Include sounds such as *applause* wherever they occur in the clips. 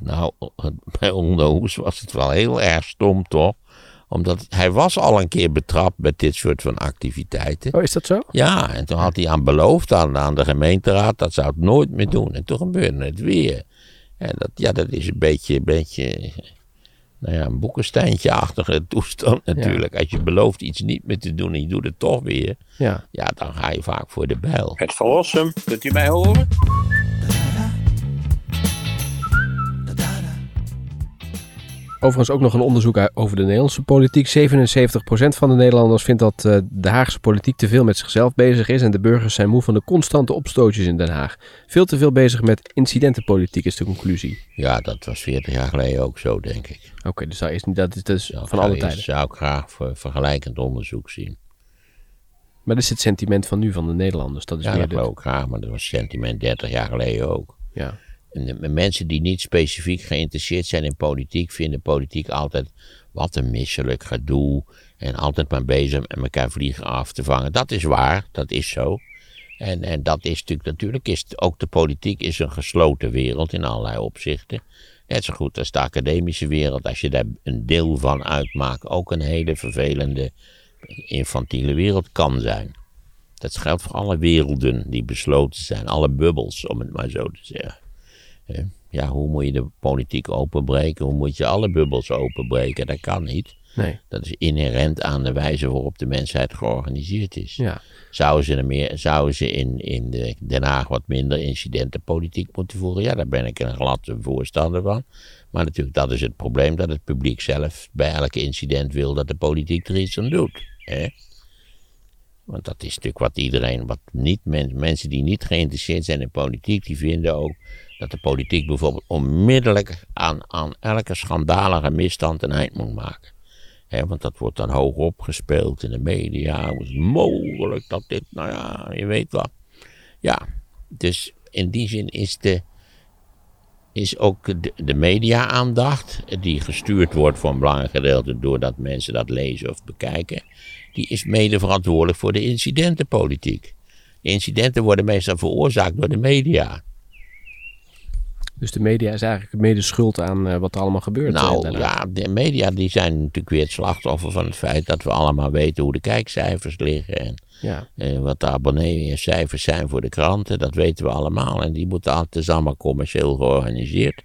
Nou, bij Onderhoes was het wel heel erg stom, toch? Omdat hij was al een keer betrapt met dit soort van activiteiten. Oh, is dat zo? Ja, en toen had hij aan beloofd aan, aan de gemeenteraad dat zou het nooit meer doen. En toen gebeurde het weer. En dat, ja, dat is een beetje, een beetje nou ja, een boekensteintje-achtige toestand *laughs* natuurlijk. Als je belooft iets niet meer te doen en je doet het toch weer. Ja. Ja, dan ga je vaak voor de bijl. Het verlossen, kunt u mij horen? Overigens ook nog een onderzoek over de Nederlandse politiek. 77% van de Nederlanders vindt dat uh, de Haagse politiek te veel met zichzelf bezig is. En de burgers zijn moe van de constante opstootjes in Den Haag. Veel te veel bezig met incidentenpolitiek is de conclusie. Ja, dat was 40 jaar geleden ook zo, denk ik. Oké, dus dat is, dat is dus van alle tijden. Dat zou ik graag voor vergelijkend onderzoek zien. Maar dat is het sentiment van nu van de Nederlanders. Dat is ja, meer dat geloof ik graag, maar dat was sentiment 30 jaar geleden ook. Ja. Mensen die niet specifiek geïnteresseerd zijn in politiek, vinden politiek altijd wat een misselijk gedoe. En altijd maar bezig met elkaar vliegen af te vangen. Dat is waar, dat is zo. En, en dat is natuurlijk, natuurlijk ook de politiek is een gesloten wereld in allerlei opzichten. Net zo goed als de academische wereld, als je daar een deel van uitmaakt, ook een hele vervelende, infantiele wereld kan zijn. Dat geldt voor alle werelden die besloten zijn, alle bubbels, om het maar zo te zeggen. Ja, hoe moet je de politiek openbreken? Hoe moet je alle bubbels openbreken? Dat kan niet. Nee. Dat is inherent aan de wijze waarop de mensheid georganiseerd is. Ja. Zouden ze, er meer, zouden ze in, in de Den Haag wat minder incidentenpolitiek moeten voeren? Ja, daar ben ik een gladde voorstander van. Maar natuurlijk, dat is het probleem dat het publiek zelf bij elk incident wil dat de politiek er iets aan doet. Hè? Want dat is natuurlijk wat iedereen, wat niet, mensen die niet geïnteresseerd zijn in politiek, die vinden ook dat de politiek bijvoorbeeld onmiddellijk aan, aan elke schandalige misstand een eind moet maken. want dat wordt dan hoog opgespeeld in de media. Hoe is het mogelijk dat dit, nou ja, je weet wat. Ja, dus in die zin is, de, is ook de, de media-aandacht, die gestuurd wordt voor een belangrijk gedeelte doordat mensen dat lezen of bekijken, die is mede verantwoordelijk voor de incidentenpolitiek. De incidenten worden meestal veroorzaakt door de media. Dus de media is eigenlijk mede schuld aan uh, wat er allemaal gebeurt. Nou uh, ja, de media die zijn natuurlijk weer het slachtoffer van het feit dat we allemaal weten hoe de kijkcijfers liggen. En ja. uh, wat de abonneecijfers zijn voor de kranten, dat weten we allemaal. En die moeten altijd allemaal commercieel georganiseerd.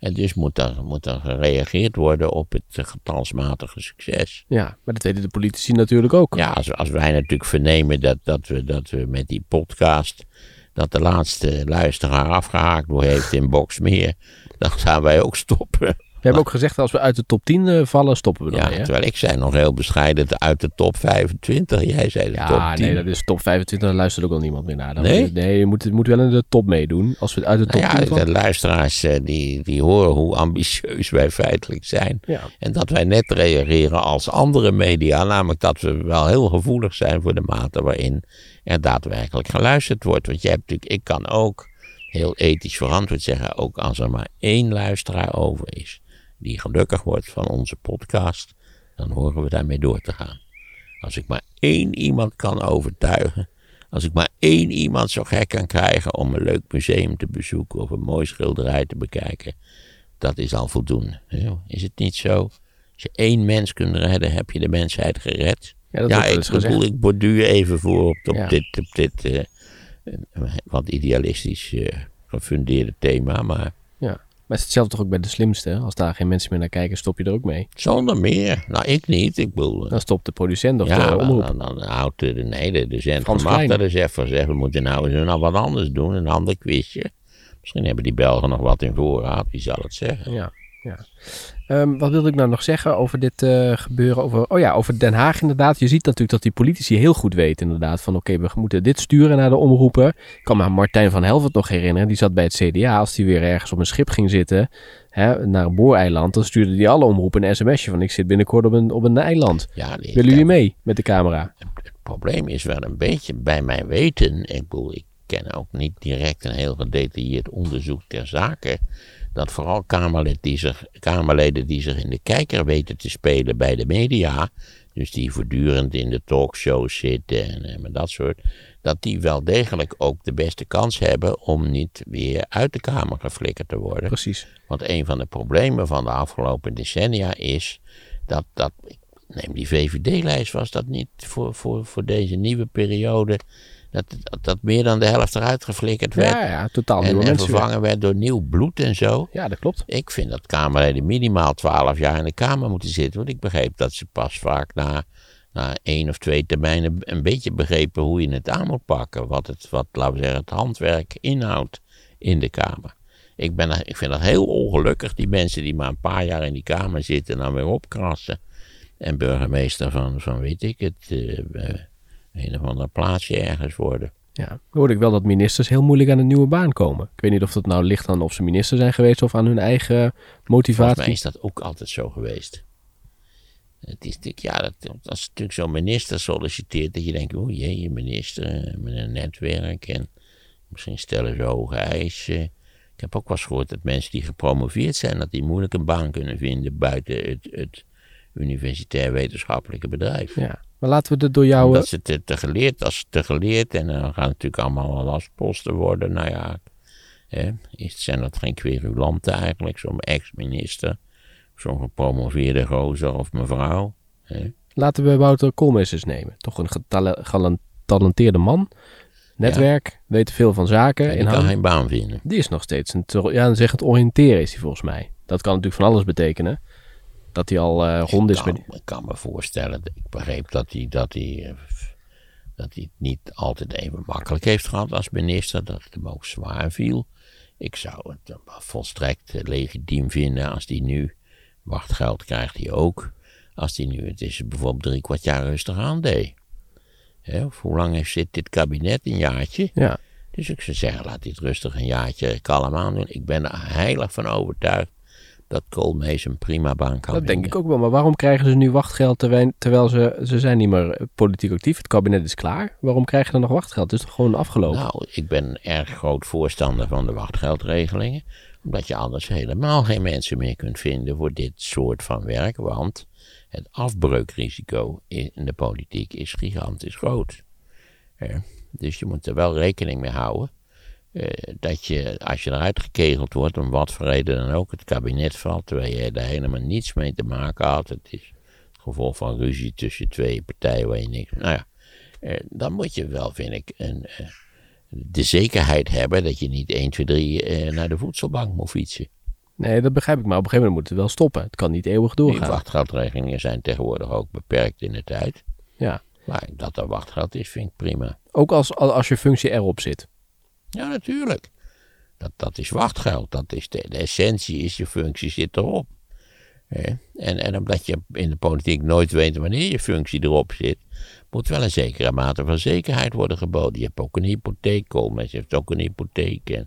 En dus moet er, moet er gereageerd worden op het getalsmatige succes. Ja, maar dat weten de politici natuurlijk ook. Ja, als, als wij natuurlijk vernemen dat, dat, we, dat we met die podcast dat de laatste luisteraar afgehaakt heeft in Boxmeer, dan gaan wij ook stoppen. We hebben ook gezegd, als we uit de top 10 uh, vallen, stoppen we dan ja, mee? Terwijl ik zei nog heel bescheiden uit de top 25. Jij zei de ja, top 10. nee, dat is top 25. Daar luistert ook al niemand meer naar. Dan Nee? nee, je moet, moet wel in de top meedoen. Als we uit de top Nou 10 ja, vallen. de luisteraars eh, die, die horen hoe ambitieus wij feitelijk zijn. Ja. En dat wij net reageren als andere media. Namelijk dat we wel heel gevoelig zijn voor de mate waarin er daadwerkelijk geluisterd wordt. Want je hebt natuurlijk, ik kan ook heel ethisch verantwoord zeggen, ook als er maar één luisteraar over is, die gelukkig wordt van onze podcast, dan horen we daarmee door te gaan. Als ik maar één iemand kan overtuigen, als ik maar één iemand zo gek kan krijgen om een leuk museum te bezoeken of een mooi schilderij te bekijken, dat is al voldoende. Is het niet zo? Als je één mens kunt redden, heb je de mensheid gered. Ja, dat ik gezegd. bedoel, ik borduur even voor op, op Ja. dit, op dit eh, wat idealistisch eh, gefundeerde thema. Maar Ja. Maar het is hetzelfde toch ook bij de slimste. Als daar geen mensen meer naar kijken, stop je er ook mee. zonder meer. Nou, ik niet. Ik bedoel... eh, Dan stopt de producent of ja, de dan, omroep. dan, dan houdt de, nee, de docent Magda Klein. dus even zeggen, we moeten nou eens nou wat anders doen, een ander quizje. Misschien hebben die Belgen nog wat in voorraad, wie zal het zeggen. Ja, ja. Ehm, wat wilde ik nou nog zeggen over dit eh, gebeuren? Over, oh ja, over Den Haag inderdaad. Je ziet natuurlijk dat die politici heel goed weten inderdaad van oké, we moeten dit sturen naar de omroepen. Ik kan me Martijn van Helvert nog herinneren. Die zat bij het CDA. Als die weer ergens op een schip ging zitten, hè, naar een booreiland, dan stuurde die alle omroepen een sms'je van ik zit binnenkort op een, op een eiland. Ja, Willen jullie mee met de camera? Het probleem is wel een beetje bij mijn weten. Ik bedoel, ik ken ook niet direct een heel gedetailleerd onderzoek ter zake. Dat vooral Kamerlid die zich, Kamerleden die zich in de kijker weten te spelen bij de media, dus die voortdurend in de talkshows zitten en, en dat soort, dat die wel degelijk ook de beste kans hebben om niet weer uit de Kamer geflikkerd te worden. Precies. Want een van de problemen van de afgelopen decennia is dat, dat neem die VVD-lijst, was dat niet voor, voor, voor deze nieuwe periode, dat, dat, dat meer dan de helft eruit geflikkerd werd. Ja, ja, totaal en, nieuwe en weer. vervangen werd door nieuw bloed en zo. Ja, dat klopt. Ik vind dat Kamerleden minimaal 12 jaar in de Kamer moeten zitten. Want ik begreep dat ze pas vaak na, na één of twee termijnen een beetje begrepen hoe je het aan moet pakken. Wat, het, wat laten we zeggen, het handwerk inhoudt in de Kamer. Ik, ben, ik vind dat heel ongelukkig, die mensen die maar een paar jaar in die Kamer zitten en dan weer opkrassen. En burgemeester van, van weet ik het, eh, eh, een of ander plaatsje ergens worden. Ja, dan hoorde ik wel dat ministers heel moeilijk aan een nieuwe baan komen. Ik weet niet of dat nou ligt aan of ze minister zijn geweest of aan hun eigen Volgens mij motivatie. is dat ook altijd zo geweest. Het is natuurlijk, ja, dat, als natuurlijk zo'n minister solliciteert, dat je denkt, oh jee, je minister eh, met een netwerk en misschien stellen ze hoge eisen. Ik heb ook wel eens gehoord dat mensen die gepromoveerd zijn, dat die moeilijk een baan kunnen vinden buiten het, het universitair wetenschappelijke bedrijf. Ja, maar laten we het door jou... Omdat eh, ze te, te geleerd, als te geleerd en dan gaan het natuurlijk allemaal lastposten worden. Nou ja, hè, zijn dat geen querulanten eigenlijk, zo'n ex-minister, zo'n gepromoveerde gozer of mevrouw. Hè? Laten we Wouter Koolmees eens nemen. Toch een getale- getalenteerde man. Netwerk, weet veel van zaken. En die kan geen baan vinden. Die is nog steeds een... Ja, dan zeg het oriënteren is hij volgens mij. Dat kan natuurlijk van alles betekenen. Dat hij al eh rond is kan, met... Ik kan me voorstellen, ik begreep dat hij, dat, hij, eh, dat hij het niet altijd even makkelijk heeft gehad als minister, dat het hem ook zwaar viel. Ik zou het volstrekt eh, legitiem vinden als hij nu wachtgeld krijgt, hij ook. Als hij nu het is bijvoorbeeld drie kwart jaar rustig aan deed. Hè, of hoe lang zit dit kabinet? Een jaartje? Ja, Dus ik zou zeggen, laat dit rustig een jaartje kalm aan doen. Ik ben er heilig van overtuigd dat Koolmees een prima baan kan dat denk vinden. ik ook wel. Maar waarom krijgen ze nu wachtgeld terwijl, terwijl ze... Ze zijn niet meer politiek actief. Het kabinet is klaar. Waarom krijgen ze dan nog wachtgeld? Het is toch gewoon afgelopen? Nou, ik ben erg groot voorstander van de wachtgeldregelingen. Omdat je anders helemaal geen mensen meer kunt vinden voor dit soort van werk. Want het afbreukrisico in de politiek is gigantisch groot. Dus je moet er wel rekening mee houden. Eh, dat je, als je eruit gekegeld wordt, om wat voor reden dan ook, het kabinet valt, terwijl je er helemaal niets mee te maken had. Het is het gevolg van ruzie tussen twee partijen waar je niks. Nou ja, eh, dan moet je wel, vind ik, een, eh, de zekerheid hebben dat je niet 1, 2, 3 eh, naar de voedselbank moet fietsen. Nee, dat begrijp ik. Maar op een gegeven moment moet het wel stoppen. Het kan niet eeuwig Die doorgaan. wachtgeldregelingen zijn tegenwoordig ook beperkt in de tijd. Ja. Maar dat er wachtgeld is, vind ik prima. Ook als, als je functie erop zit. Ja, natuurlijk. Dat, dat is wachtgeld. Dat is de, essentie is je functie zit erop. En, en omdat je in de politiek nooit weet wanneer je functie erop zit, moet wel een zekere mate van zekerheid worden geboden. Je hebt ook een hypotheek, Koolmees heeft ook een hypotheek.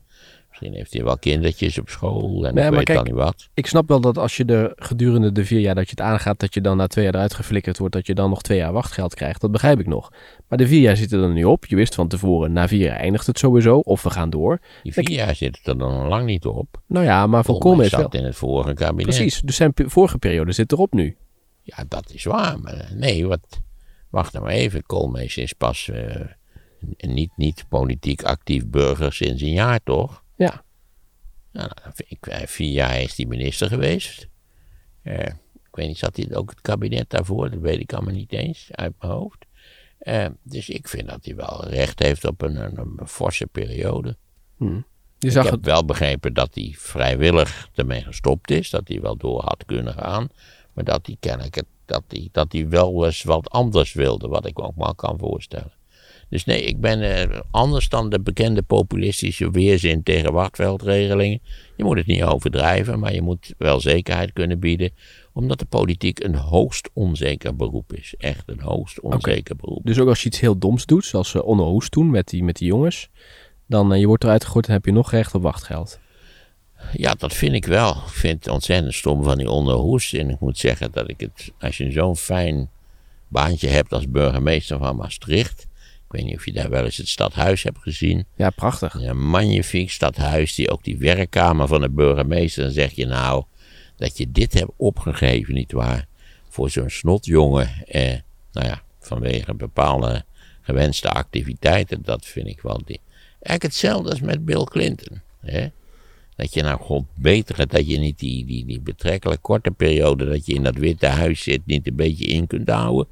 Misschien heeft hij wel kindertjes op school en Nee, ik maar weet kijk, dan niet wat. Ik snap wel dat als je er gedurende de vier jaar dat je het aangaat, dat je dan na twee jaar eruit geflikkerd wordt, dat je dan nog twee jaar wachtgeld krijgt. Dat begrijp ik nog. Maar de vier jaar zitten er nu op. Je wist van tevoren, na vier jaar eindigt het sowieso. Of we gaan door. Die vier jaar zitten er dan lang niet op. Nou ja, maar wel. zat in het vorige kabinet. Precies. Dus zijn vorige periode zit erop nu. Ja, dat is waar. Maar eh, nee, wat, wacht nou maar even. Koolmees is pas eh, niet, niet politiek actief burger sinds een jaar, toch? Ja. Nou, ik, eh, vier jaar is hij minister geweest. Eh, ik weet niet, zat hij ook het kabinet daarvoor? Dat weet ik allemaal niet eens uit mijn hoofd. Eh, dus ik vind dat hij wel recht heeft op een, een, een forse periode. Je Ik zag heb het. wel begrepen dat hij vrijwillig ermee gestopt is. Dat hij wel door had kunnen gaan. Maar dat hij kennelijk het, dat hij, dat hij wel eens wat anders wilde. Wat ik me ook maar kan voorstellen. Dus nee, ik ben eh, anders dan de bekende populistische weerzin tegen wachtveldregelingen. Je moet het niet overdrijven, maar je moet wel zekerheid kunnen bieden. Omdat de politiek een hoogst onzeker beroep is. Echt een hoogst onzeker beroep. Dus ook als je iets heel doms doet, zoals uh, Onno Hoes toen met die, met die jongens, dan uh, je wordt eruit gegooid en heb je nog recht op wachtgeld. Ja, dat vind ik wel. Ik vind het ontzettend stom van die onderhoes. En ik moet zeggen dat ik het, als je zo'n fijn baantje hebt als burgemeester van Maastricht, Ik weet niet of je daar wel eens het stadhuis hebt gezien. Ja, prachtig. Een magnifiek stadhuis, die ook die werkkamer van de burgemeester. Dan zeg je nou dat je dit hebt opgegeven, nietwaar? Voor zo'n snotjongen. Eh, nou ja, vanwege bepaalde gewenste activiteiten. Dat vind ik wel. Die... Eigenlijk hetzelfde als met Bill Clinton. Hè? Dat je nou god beter dat je niet die, die, die betrekkelijk korte periode dat je in dat witte huis zit, niet een beetje in kunt houden.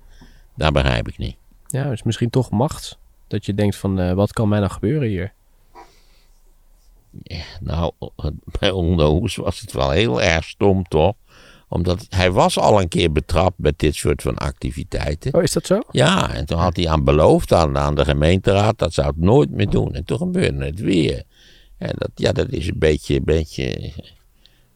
Dat begrijp ik niet. Ja, is misschien toch macht. Dat je denkt van, eh, wat kan mij nou gebeuren hier? Ja, nou, bij Onderhoes was het wel heel erg stom, toch? Omdat hij was al een keer betrapt met dit soort van activiteiten. Oh, is dat zo? Ja, en toen had hij aan beloofd aan, aan de gemeenteraad dat zou het nooit meer doen. En toen gebeurde het weer. En dat, ja, dat is een beetje, een beetje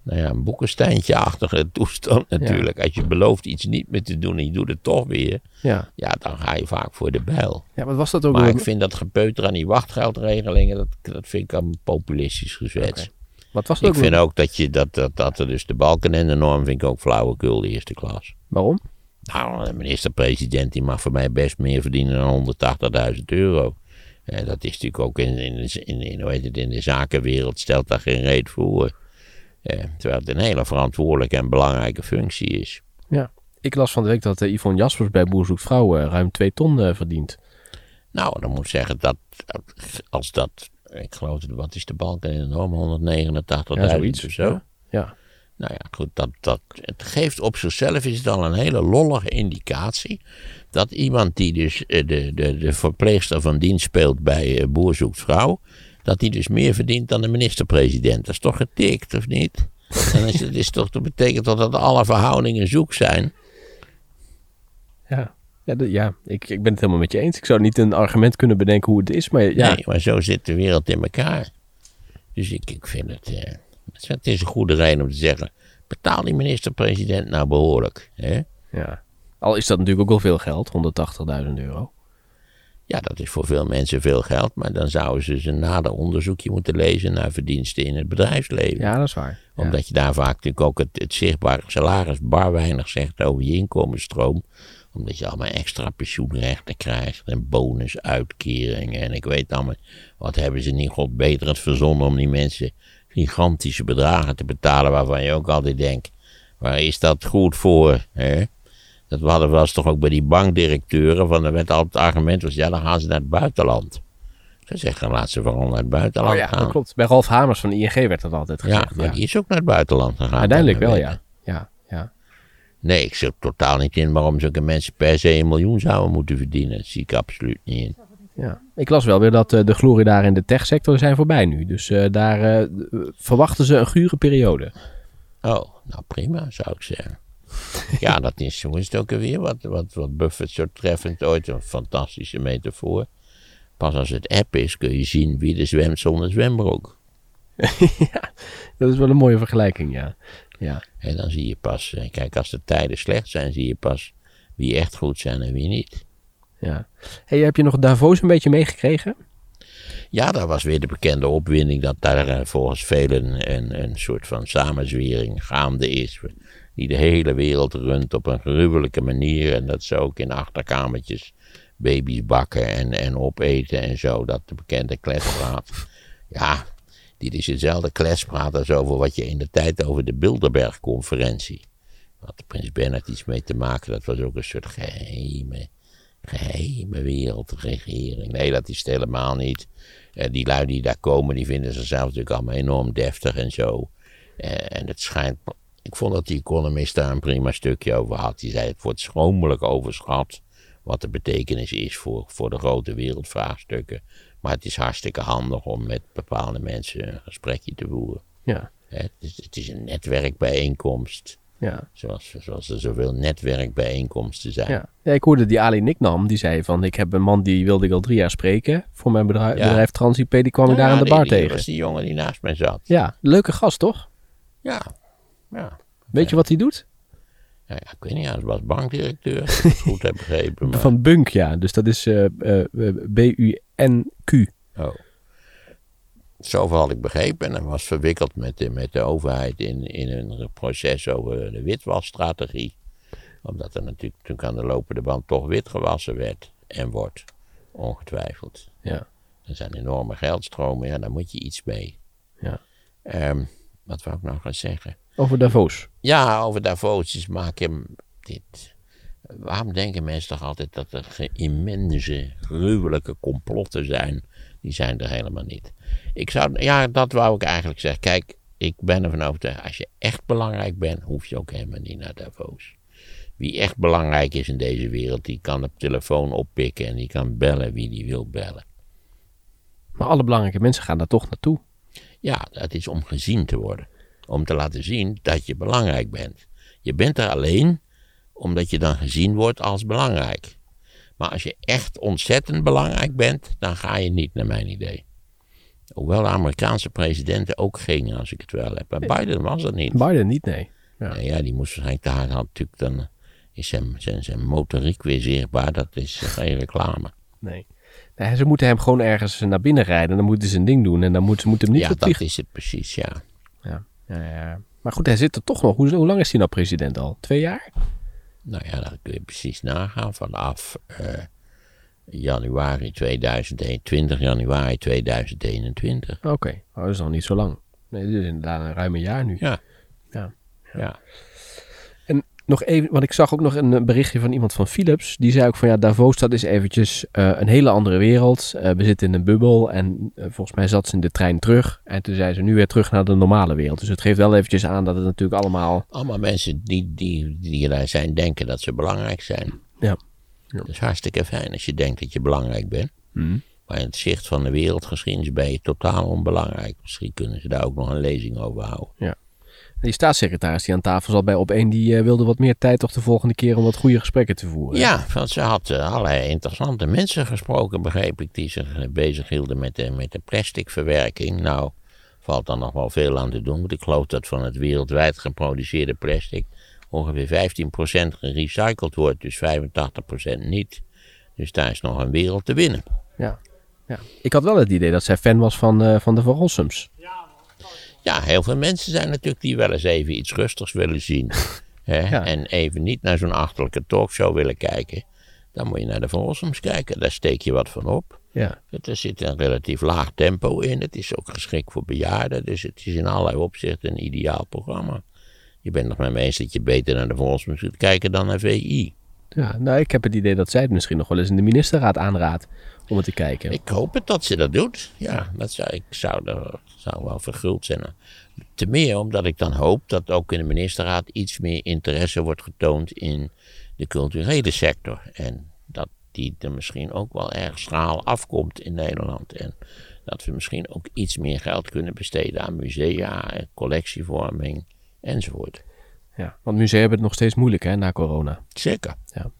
nou ja, een boekensteintje-achtige toestand *laughs* natuurlijk. Als je belooft iets niet meer te doen en je doet het toch weer. Ja. Ja, dan ga je vaak voor de bijl. Ja, wat was dat ook? Maar ik vind dat gepeuter aan die wachtgeldregelingen, dat, dat vind ik een populistisch gezwets. Wat was dat Ik ook vind ook dat, je, dat, dat, dat er dus de balken en de norm vind ik ook flauwekul de eerste klas. Waarom? Nou, de minister-president die mag voor mij best meer verdienen dan 180.000 euro. En dat is natuurlijk ook in, in, in, in, hoe heet het, in de zakenwereld stelt daar geen reet voor. Eh, terwijl het een hele verantwoordelijke en belangrijke functie is. Ja. Ik las van de week dat eh, Yvonne Jaspers bij Boer Zoekt eh, ruim 2 ton eh, verdient. Nou, dan moet ik zeggen dat als dat, ik geloof, wat is de balk in de norm? 189.000 Ja, zoiets. of zo. Ja. Ja. Nou ja, goed, dat, dat, het geeft op zichzelf is het al een hele lollige indicatie. Dat iemand die dus de, de, de verpleegster van dienst speelt bij Boer Zoekt Vrouw, dat die dus meer verdient dan de minister-president. Dat is toch getikt, of niet? *laughs* En is, het is toch, dat betekent toch dat alle verhoudingen zoek zijn? Ja, ja, de- ja. Ik, ik ben het helemaal met je eens. Ik zou niet een argument kunnen bedenken hoe het is, maar ja. Nee, maar zo zit de wereld in elkaar. Dus ik, ik vind het, eh, het is- het is een goede reden om te zeggen, betaal die minister-president nou behoorlijk. Hè? ja. Al is dat natuurlijk ook wel veel geld, 180.000 euro. Ja, dat is voor veel mensen veel geld, maar dan zouden ze een nader onderzoekje moeten lezen naar verdiensten in het bedrijfsleven. Ja, dat is waar. Ja. Omdat je daar vaak natuurlijk ook het, het zichtbare salaris bar weinig zegt over je inkomensstroom. Omdat je allemaal extra pensioenrechten krijgt en bonusuitkeringen en ik weet allemaal, wat hebben ze niet god beter het verzonnen om die mensen gigantische bedragen te betalen waarvan je ook altijd denkt, waar is dat goed voor? Hè? Dat hadden we was toch ook bij die bankdirecteuren, van er werd altijd het argument was, ja dan gaan ze naar het buitenland. Ze zeggen, laat ze vooral naar het buitenland Oh ja, gaan. dat klopt. Bij Ralf Hamers van ING werd dat altijd Ja, gezegd. maar die is ook naar het buitenland gegaan. Uiteindelijk wel, ja. Ja, ja. Nee, ik er totaal niet in waarom zulke mensen per se een miljoen zouden moeten verdienen. Dat zie ik absoluut niet in. ja. Ik las wel weer dat eh, de glorie daar in de techsector zijn voorbij nu. Dus eh, daar eh, verwachten ze een gure periode. Oh, nou prima, zou ik zeggen. *laughs* Ja, dat is, hoe is het ook alweer? Wat, wat, wat Buffett zo treffend ooit, een fantastische metafoor. Pas als het app is, kun je zien wie er zwemt zonder zwembroek. *laughs* Dat is wel een mooie vergelijking, ja. Ja, En dan zie je pas, eh, kijk, als de tijden slecht zijn, zie je pas wie echt goed zijn en wie niet. ja. Hey, heb je nog Davos een beetje meegekregen? Ja, dat was weer de bekende opwinding dat daar eh, volgens velen een, een soort van samenzwering gaande is. Die de hele wereld runt op een gruwelijke manier. En dat ze ook in achterkamertjes baby's bakken en, en opeten en zo. Dat de bekende kletspraat. *laughs* Ja, dit is hetzelfde kletspraat als over wat je in de tijd over de Bilderberg-conferentie. Had de prins Bernhard iets mee te maken. Dat was ook een soort geheime, geheime wereldregering. Nee, dat is het helemaal niet. Eh, die lui die daar komen, die vinden zichzelf natuurlijk allemaal enorm deftig en zo. Eh, en het schijnt. Ik vond dat die Economist daar een prima stukje over had. Die zei: het wordt schromelijk overschat. Wat de betekenis is voor, voor de grote wereldvraagstukken. Maar het is hartstikke handig om met bepaalde mensen een gesprekje te voeren. Ja, Het, is, het is een netwerkbijeenkomst. ja. Zoals, zoals er zoveel netwerkbijeenkomsten zijn. Ja. ja, ik hoorde die Ali Niknam, die zei van... ik heb een man die wilde ik al drie jaar spreken... voor mijn bedrijf, Ja. bedrijf TransIP, die kwam ik daar aan de bar die tegen. was die jongen die naast mij zat. Ja, leuke gast toch? Ja, ja. Weet je wat hij doet? Ja, ja, ik weet niet, hij was bankdirecteur, als *laughs* ik het goed heb begrepen. Maar, Van Bunk, ja. Dus dat is eh, eh, eh, B-U-N-Q. oh. Zoveel had ik begrepen en hij was verwikkeld met de, met de overheid in, in een proces over de witwasstrategie. Omdat er natuurlijk, natuurlijk aan de lopende band toch wit gewassen werd en wordt. ongetwijfeld. Ja. Er zijn enorme geldstromen, ja, daar moet je iets mee. Ja. Ehm, wat wou ik nou gaan zeggen? Over Davos. Ja, over Davos is maak je hem dit. Waarom denken mensen toch altijd dat er immense, gruwelijke complotten zijn? Die zijn er helemaal niet. Ik zou, ja, dat wou ik eigenlijk zeggen. Kijk, ik ben ervan overtuigd, als je echt belangrijk bent, hoef je ook helemaal niet naar Davos. Wie echt belangrijk is in deze wereld, die kan de telefoon oppikken en die kan bellen wie die wil bellen. Maar alle belangrijke mensen gaan daar toch naartoe. Ja, dat is om gezien te worden. Om te laten zien dat je belangrijk bent. Je bent er alleen omdat je dan gezien wordt als belangrijk. Maar als je echt ontzettend belangrijk bent, dan ga je niet, naar mijn idee. Hoewel de Amerikaanse presidenten ook gingen, als ik het wel heb. Maar Biden was er niet. Biden niet, nee. Ja. Nou ja, die moest waarschijnlijk daar had natuurlijk dan is zijn, zijn, zijn motoriek weer zichtbaar. Dat is geen reclame. nee. Nee, ze moeten hem gewoon ergens naar binnen rijden. Dan moeten ze een ding doen. En dan moeten ze moeten hem niet ja, dat is het precies, ja. Ja. Maar goed, hij zit er toch nog. Hoe, hoe lang is hij nou president al? Twee jaar? Nou ja, dat kun je precies nagaan. Vanaf eh, januari 2001, 20 januari 2021. Oké, oh, dat is nog niet zo lang. Nee, dit is inderdaad een ruim een jaar nu. Ja. Ja. Ja. Nog even, want ik zag ook nog een berichtje van iemand van Philips. Die zei ook van ja, Davos dat is eventjes eh, een hele andere wereld. Eh, we zitten in een bubbel en eh, volgens mij zat ze in de trein terug. En toen zei ze nu weer terug naar de normale wereld. Dus het geeft wel eventjes aan dat het natuurlijk allemaal... Allemaal mensen die, die, die daar zijn, denken dat ze belangrijk zijn. Ja. Dat is hartstikke fijn als je denkt dat je belangrijk bent. Mhm. Maar in het zicht van de wereldgeschiedenis ben je totaal onbelangrijk. Misschien kunnen ze daar ook nog een lezing over houden. Die staatssecretaris die aan tafel zat bij op één, die eh, wilde wat meer tijd toch de volgende keer om wat goede gesprekken te voeren. Ja, want ze had eh, allerlei interessante mensen gesproken, begreep ik, die zich eh, bezighielden met de, met de plasticverwerking. Nou, valt dan nog wel veel aan te doen, want ik geloof dat van het wereldwijd geproduceerde plastic ongeveer 15% gerecycled wordt, dus 85% niet. Dus daar is nog een wereld te winnen. Ja. ja. Ik had wel het idee dat zij fan was van, van de Van Rossums. Ja, heel veel mensen zijn natuurlijk die wel eens even iets rustigs willen zien. *laughs* hè, Ja. En even niet naar zo'n achterlijke talkshow willen kijken. Dan moet je naar de Van Rossums kijken, daar steek je wat van op. Ja. Het- Er zit een relatief laag tempo in. Het is ook geschikt voor bejaarden. Dus het is in allerlei opzichten een ideaal programma. Je bent nog met me eens dat je beter naar de Volksmond moet kijken dan naar VI. ja. Nou, ik heb het idee dat zij het misschien nog wel eens in de ministerraad aanraadt om het te kijken. Ik hoop het dat ze dat doet. Ja, dat zou, ik zou, er, zou wel verguld zijn. Te meer omdat ik dan hoop dat ook in de ministerraad iets meer interesse wordt getoond in de culturele sector. En dat die er misschien ook wel erg schraal afkomt in Nederland. En dat we misschien ook iets meer geld kunnen besteden aan musea, collectievorming enzovoort. Ja. Want musea hebben het nog steeds moeilijk hè, na corona. Zeker. Ja.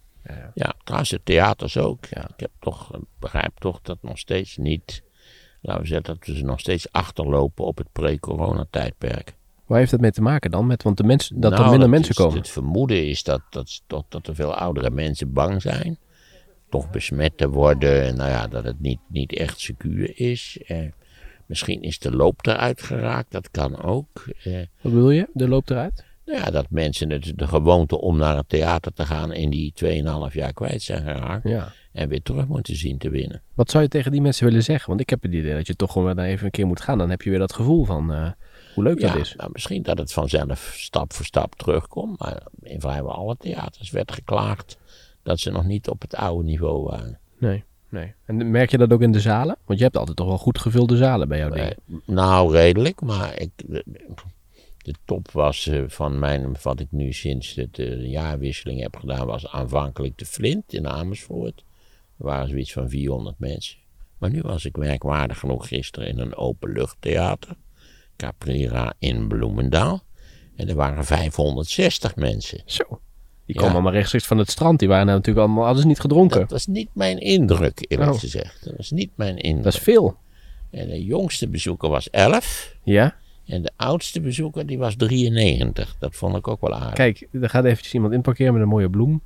Ja, trouwens de theaters ook. Ja. Ik heb toch, begrijp toch dat nog steeds niet, laten we zeggen, dat we ze nog steeds achterlopen op het pre-corona-tijdperk. Waar heeft dat mee te maken dan? Met, want de mensen, dat Nou, er minder dat mensen is- komen. Het vermoeden is dat, dat, dat, dat er veel oudere mensen bang zijn. Toch besmet te worden. En nou ja, dat het niet, niet echt secuur is. Eh, misschien is de loop eruit geraakt. Dat kan ook. Eh, Wat bedoel je? De loopt eruit? Nou ja, dat mensen het, de gewoonte om naar het theater te gaan in die 2,5 jaar kwijt zijn geraakt. Ja. En weer terug moeten zien te winnen. Wat zou je tegen die mensen willen zeggen? Want ik heb het idee dat je toch gewoon weer even een keer moet gaan. Dan heb je weer dat gevoel van eh, hoe leuk Ja, dat is. nou, misschien dat het vanzelf stap voor stap terugkomt. Maar in vrijwel alle theaters werd geklaagd dat ze nog niet op het oude niveau waren. Nee, nee. En merk je dat ook in de zalen? Want je hebt altijd toch wel goed gevulde zalen bij jouw ding. Eh, nou, redelijk, maar ik, de, top was eh, van mijn, wat ik nu sinds de, de jaarwisseling heb gedaan, was aanvankelijk de Flint in Amersfoort. Er waren zoiets van 400 mensen. Maar nu was ik merkwaardig genoeg gisteren in een openluchttheater, Caprera in Bloemendaal. En er waren 560 mensen. Zo. Die Ja. komen allemaal rechtstreeks van het strand. Die waren natuurlijk allemaal, hadden ze niet gedronken. Dat was niet mijn indruk, eerlijk Oh. gezegd. Dat was niet mijn indruk. Dat is veel. En de jongste bezoeker was 11. Ja? En de oudste bezoeker die was 93. Dat vond ik ook wel aardig. Kijk, er gaat eventjes iemand inparkeren met een mooie bloem.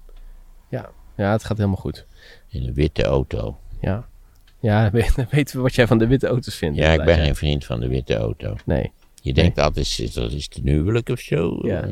Ja, ja het gaat helemaal goed. In een witte auto. Ja. Ja, *laughs* dan weten we wat jij van de witte auto's vindt. Ja, ik ben geen vriend van de witte auto. Nee. Je denkt altijd, is- dat is de huwelijk of zo. Ja. Eh,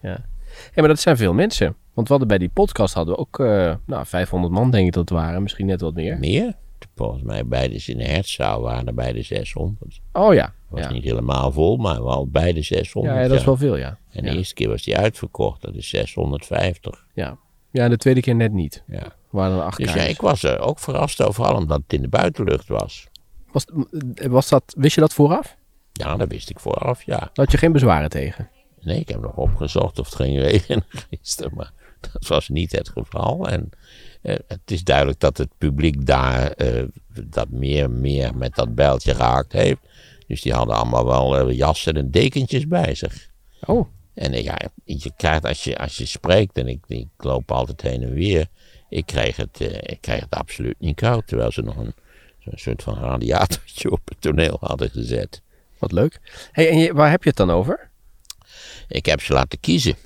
Ja. Hey, maar dat zijn veel mensen. Want we hadden bij die podcast hadden we ook uh, nou, 500 man, denk ik dat het waren. Misschien net wat meer. Meer? Volgens mij bij de, in de hertzaal waren er bij de 600. Oh ja. Was ja. niet helemaal vol, maar wel bij de 600. Ja, ja, dat is wel veel, ja. En de eerste keer was die uitverkocht, dat is 650. Ja. ja, en de tweede keer net niet. Ja. Waren er acht Dus ja, ik was er ook verrast over, vooral omdat het in de buitenlucht was. was, was dat, wist je dat vooraf? Ja, dat wist ik vooraf, ja. Daar had je geen bezwaren tegen? Nee, ik heb nog opgezocht of het ging *laughs* regenen gisteren, maar dat was niet het geval. En eh, het is duidelijk dat het publiek daar eh, dat meer, meer met dat bijltje gehakt heeft. Dus die hadden allemaal wel eh, jassen en dekentjes bij zich. Oh, En eh, ja, je krijgt als je, als je spreekt, en ik, ik loop altijd heen en weer, ik krijg het, eh, ik krijg het absoluut niet koud. Terwijl ze nog een soort van radiatortje op het toneel hadden gezet. wat leuk. Hey, en je, waar heb je het dan over? Ik heb ze laten kiezen.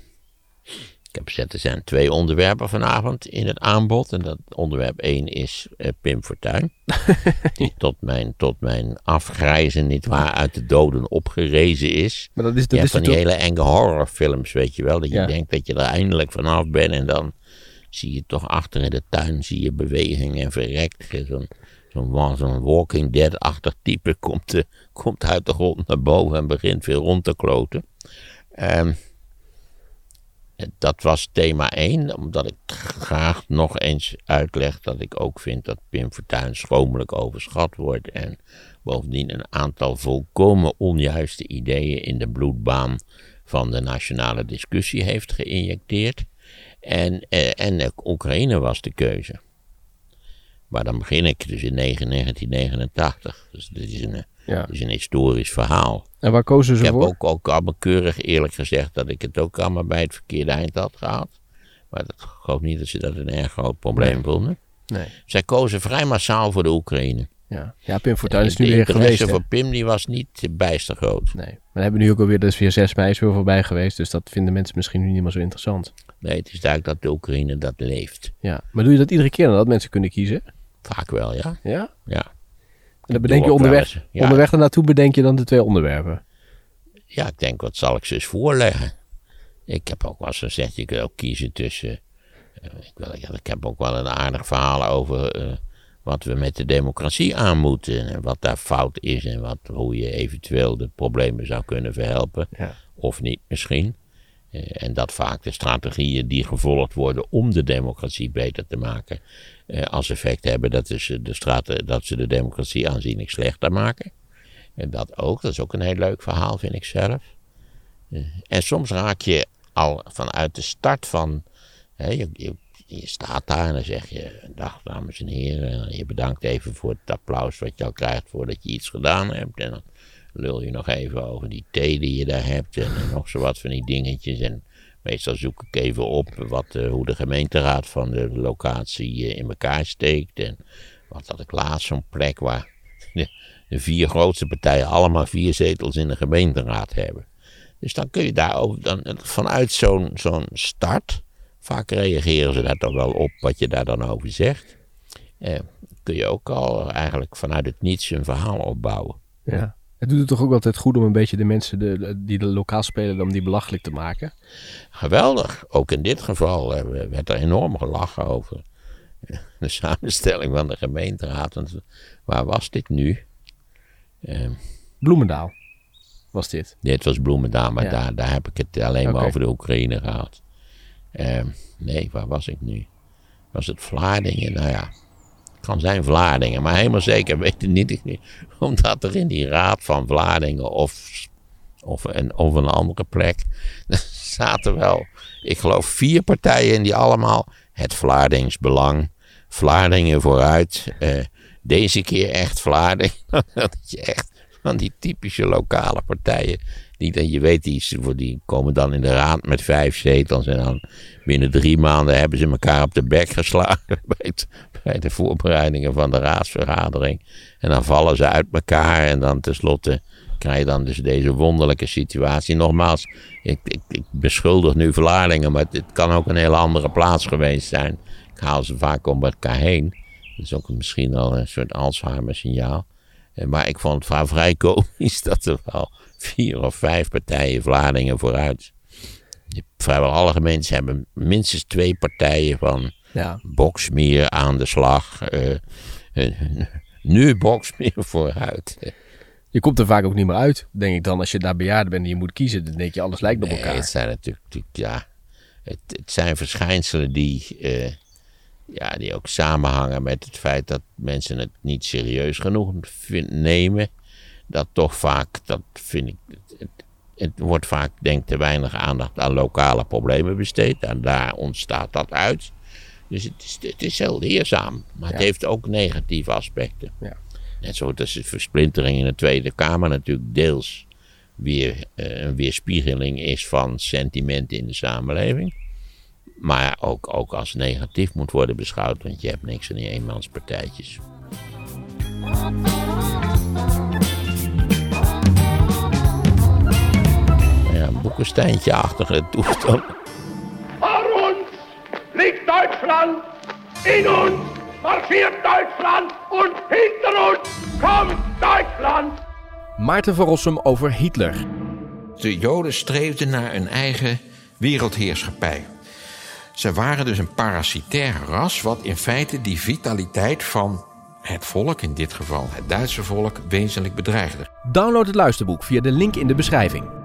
Ik heb gezegd, er zijn twee onderwerpen vanavond in het aanbod. En dat onderwerp één is eh, Pim Fortuyn. *laughs* die tot mijn, tot mijn afgrijzen, nietwaar, uit de doden opgerezen is. Maar dat is, dat is van die hele enge horrorfilms, weet je wel. Dat je Ja. denkt dat je er eindelijk vanaf bent. En dan zie je toch achter in de tuin zie je beweging en verrekt. Zo'n zo'n zo'n Walking Dead-achtig type komt, eh, komt uit de grond naar boven en begint weer rond te kloten. Ehm, dat was thema 1, omdat ik graag nog eens uitleg dat ik ook vind dat Pim Fortuyn schromelijk overschat wordt. En bovendien een aantal volkomen onjuiste ideeën in de bloedbaan van de nationale discussie heeft geïnjecteerd. En, eh, en eh, Oekraïne was de keuze. Maar dan begin ik dus in 9 1989. Dus dit is een, Ja. dit is een historisch verhaal. En waar kozen ze Ik heb voor? ook, ook allemaal keurig eerlijk gezegd dat ik het ook allemaal bij het verkeerde eind had gehad. Maar dat, ik geloof niet dat ze dat een erg groot probleem vonden. Nee. Zij kozen vrij massaal voor de Oekraïne. Ja, ja Pim Fortuyn is nu de weer interesse geweest. hè? voor Pim die was niet bijster groot. Nee, maar dan hebben we nu ook alweer, dus weer 6 mei is weer voorbij geweest. Dus dat vinden mensen misschien nu niet meer zo interessant. Nee, het is duidelijk dat de Oekraïne dat leeft. Ja, maar doe je dat iedere keer dan dat mensen kunnen kiezen? Vaak wel, ja. Ja? Ja, En dan bedenk je onderweg, ja. onderweg ernaartoe bedenk je dan de twee onderwerpen. ja ik denk, wat zal ik ze eens voorleggen? Ik heb ook wel eens gezegd, je kunt ook kiezen tussen... eh, ik, wil, ik heb ook wel een aardig verhaal over eh, wat we met de democratie aan moeten. En wat daar fout is en wat, hoe je eventueel de problemen zou kunnen verhelpen. Ja. Of niet misschien. Eh, en dat vaak de strategieën die gevolgd worden om de democratie beter te maken, als effect hebben dat, ze de strate- dat ze de democratie aanzienlijk slechter maken. En dat ook, dat is ook een heel leuk verhaal, vind ik zelf. Eh, en soms raak je al vanuit de start van. Hè, je, je, staat daar en dan zeg je: Dag dames en heren. En je bedankt even voor het applaus wat je al krijgt voordat je iets gedaan hebt. En dan lul je nog even over die thee die je daar hebt. En, nog zo wat van die dingetjes. En meestal zoek ik even op wat, eh, hoe de gemeenteraad van de locatie eh, in elkaar steekt. En wat had ik laatst zo'n plek waar de, vier grootste partijen allemaal vier zetels in de gemeenteraad hebben. Dus dan kun je daarover, dan, vanuit zo'n zo'n start, vaak reageren ze daar toch wel op wat je daar dan over zegt. Eh, kun je ook al eigenlijk vanuit het niets een verhaal opbouwen. Ja. Het doet het toch ook altijd goed om een beetje de mensen de, de- die er lokaal spelen, om die belachelijk te maken. Geweldig. Ook in dit geval eh, werd er enorm gelachen over de samenstelling van de gemeenteraad. Want waar was dit nu? Eh, Bloemendaal was dit. dit was Bloemendaal, maar Ja. daar, daar heb ik het alleen maar over de Oekraïne gehad. Eh, nee, waar was ik nu? Was het Vlaardingen? Nou ja, kan zijn Vlaardingen, maar helemaal zeker weet ik niet. Omdat er in die raad van Vlaardingen of, of, een, of een andere plek *laughs* zaten wel, ik geloof, vier partijen in die allemaal het Vlaardings Belang, Vlaardingen vooruit, eh, deze keer echt Vlaardingen. *laughs* dat je echt van die typische lokale partijen, die, dat je weet, die, die komen dan in de raad met vijf zetels en dan binnen drie maanden hebben ze elkaar op de bek geslagen *laughs* bij, het- bij de voorbereidingen van de raadsvergadering. En dan vallen ze uit elkaar en dan tenslotte krijg je dan dus deze wonderlijke situatie. Nogmaals, ik, ik, ik beschuldig nu Vlaardingen, maar het kan ook een hele andere plaats geweest zijn. Ik haal ze vaak om elkaar heen. Dat is ook misschien al een soort Alzheimer signaal. Eh, Maar ik vond het vrij- vrij *laughs* komisch dat er wel vier of vijf partijen Vlaardingen vooruit Vrijwel alle gemeentes hebben minstens twee partijen van Ja. Boksmeer aan de slag. eh, eh, nu Boksmeer *laughs* vooruit. Je komt er vaak ook niet meer uit, denk ik dan. Als je daar bejaarde bent en je moet kiezen, dan denk je alles lijkt op Nee, elkaar. het zijn natuurlijk, natuurlijk, ja, het, het zijn verschijnselen die, ja, die ook samenhangen met het feit dat mensen het niet serieus genoeg nemen. Dat toch vaak, dat vind ik, het, wordt vaak denk ik te weinig aandacht aan lokale problemen besteed. En daar ontstaat dat uit. Dus het is, het is heel leerzaam, maar het heeft ook negatieve aspecten. Ja. Net zoals de versplintering in de Tweede Kamer natuurlijk deels weer eh, een weerspiegeling is van sentimenten in de samenleving. Maar ook, ook als negatief moet worden beschouwd, want je hebt niks aan die eenmanspartijtjes. Ja, een boekensteintje-achtige toestand. Vor uns liegt Deutschland, in uns marschiert Deutschland und hinter uns kommt Deutschland. Maarten van Rossum over Hitler. De Joden streefden naar een eigen wereldheerschappij. Ze waren dus een parasitair ras, wat in feite die vitaliteit van het volk, in dit geval het Duitse volk, wezenlijk bedreigde. Download het luisterboek via de link in de beschrijving.